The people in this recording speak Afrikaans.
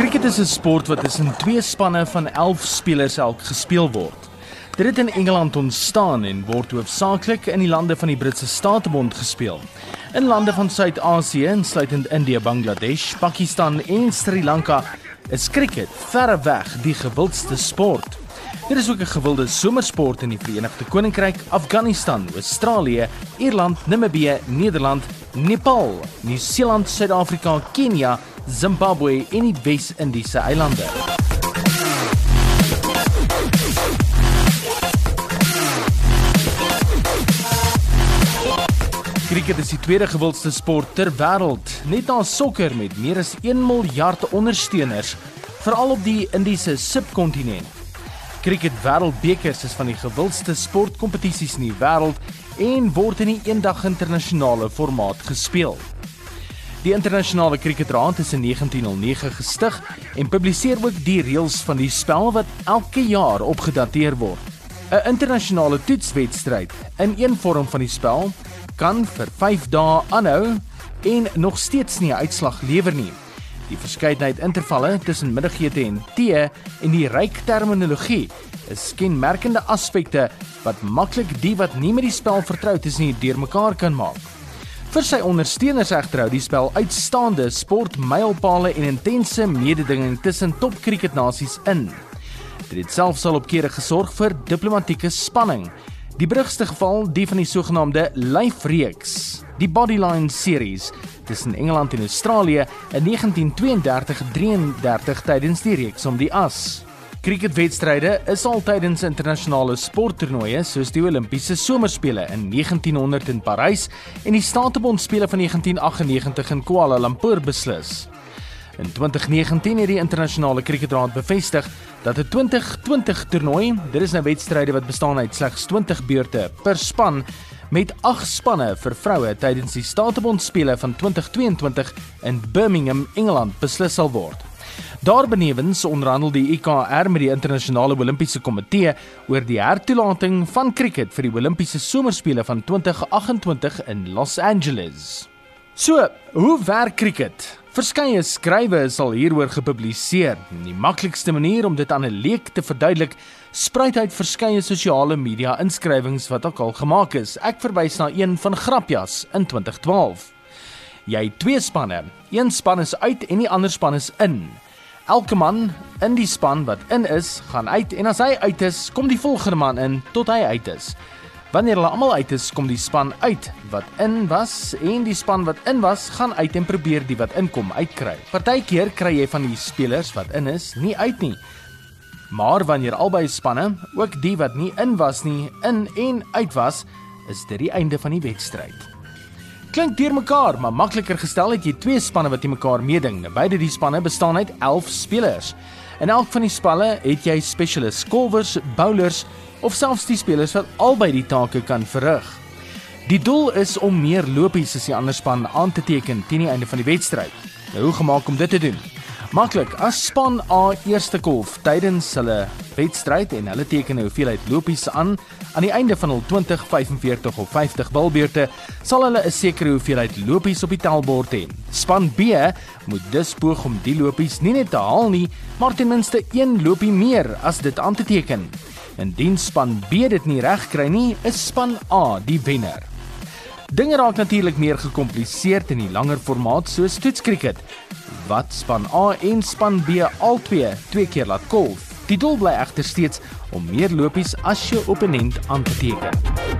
Cricket is 'n sport wat tussen twee spanne van 11 spelers elk gespeel word. Dit het in Engeland ontstaan en word hoofsaaklik in die lande van die Britse Statebond gespeel. In lande van Suid-Asië, insluitend Indië, Bangladesh, Pakistan en Sri Lanka, is cricket verreweg die gewildste sport. Dit is ook 'n gewilde somersport in die Verenigde Koninkryk, Afghanistan, Australië, Ierland, Namibië, Nederland, Nepal, Nieu-Seeland, Suid-Afrika, Kenia, Zimbabwe en die Wes-Indiese eilande. Kriket is die tweede gewildste sport ter wêreld, net na sokker met meer as 1 miljard ondersteuners, veral op die Indiese subkontinent. Kriket Wêreldbekers is van die gewildste sportkompetisies in die wêreld en word in die eendag internasionale formaat gespeel. Die internasionale kriketraad is in 1909 gestig en publiseer ook die reëls van die spel wat elke jaar opgedateer word. 'n Internasionale toetswedstryd in een vorm van die spel kan vir 5 dae aanhou en nog steeds nie 'n uitslag lewer nie. Die verskeidenheid intervalle tussen middagete en tee en die ryk terminologie is kenmerkende aspekte wat maklik die wat nie met die spel vertroud is nie deurmekaar kan maak. Vir sy ondersteuners egter hou die spel uitstaande sportmylpale en intense mededinging tussen topkriketnasies in. Dit het selfs al op kere gesorg vir diplomatieke spanning Die brugste geval, die van die sogenaamde lyfreeks, die Bodyline series tussen Engeland en Australië in 1932-33 tydens die reeks om die as. Cricketwedstryde is al tydens internasionale sporttoernooie soos die Olimpiese Somerspele in 1900 in Parys en die Statebondspele van 1998 in Kuala Lumpur beslis. In 2019 het die internasionale kriketraad bevestig dat 'n 2020 toernooi, dit is nou wedstryde wat bestaan uit slegs 20 beurte per span met 8 spanne vir vroue tydens die Statebond spele van 2022 in Birmingham, Engeland beslis sal word. Daarbenewens onderhandel die IKR met die internasionale Olimpiese Komitee oor die hertoelating van kriket vir die Olimpiese Somerspele van 2028 in Los Angeles. So, hoe werk kriket? Verskeie skrywe is al hieroor gepubliseer. Die maklikste manier om dit aan 'n leek te verduidelik, spruit uit verskeie sosiale media inskrywings wat ook al gemaak is. Ek verwys na een van Grapjas in 2012. Jy het twee spanne. Een span is uit en die ander span is in. Elke man in die span wat in is, gaan uit en as hy uit is, kom die volgende man in tot hy uit is. Wanneer hulle almal uit is, kom die span uit wat in was en die span wat in was, gaan uit en probeer die wat inkom uitkry. Partykeer kry jy van die spelers wat in is nie uit nie. Maar wanneer albei spanne, ook die wat nie in was nie, in en uit was, is dit die einde van die wedstryd. Klink deurmekaar, maar makliker gestel het jy twee spanne wat teen mekaar meeding. Beide die spanne bestaan uit 11 spelers. In elk van die spanne het jy spesialist skolwers, bowlers of selfs die spelers wat albei die take kan verrig. Die doel is om meer lopies as die ander span aan te teken teen die einde van die wedstryd. Nou hoe gemaak om dit te doen? Maklik, as span A eerste kolf tydens hulle wedstryd en hulle teken 'n hoeveelheid lopies aan aan die einde van hul 20, 45 of 50 bilbeurte, sal hulle 'n sekere hoeveelheid lopies op die tellbord hê. Span B moet dus poog om die lopies nie net te haal nie, maar ten minste een lopie meer as dit aan te teken. Indien span B dit nie reg kry nie, is span A die wenner. Dinge raak natuurlik meer gekompliseerd in die langer formaat soos toetskriket. Wat span A en span B albei twee keer laat kolf. Die doel bly egter steeds om meer lopies as jou opponent aan te teken.